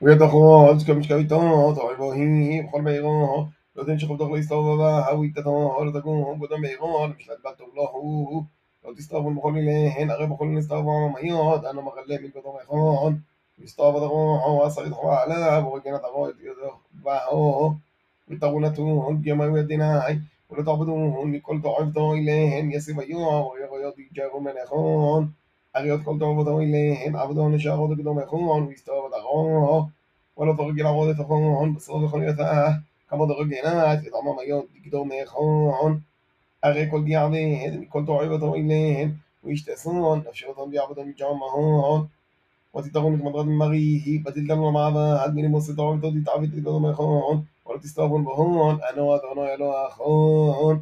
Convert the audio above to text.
ويبدا خواز كم مش كبيتا طيب هي بقول ما يغون لو تنش خبط خلي استوى با هو يتا هو تكون هو قدام يغون مش لبات الله هو لو تستوى بقول لي هنا غير بقول لي استوى ما يود أنا ما غلي من قدام يغون استوى ده هو اصلي هو على ابو كان ده ذخره ולא תורגי לעמוד את החון, בסוף וכוניות אה, כמה דרגי נעת, וטעמה מיות לגדור לא מהחון. הרי כל דיעבד, מכל תועב ותועילן, וישתסון, נפשיר אותם דיעבד המג'עו מהון. ותתרון את מטרת מריהי, ותתגלו למעבד, מלמוס את העובדות, תתעבד את גדול מהחון, ולא תסתובבון בהון, אנו אדוני אלוהיכון.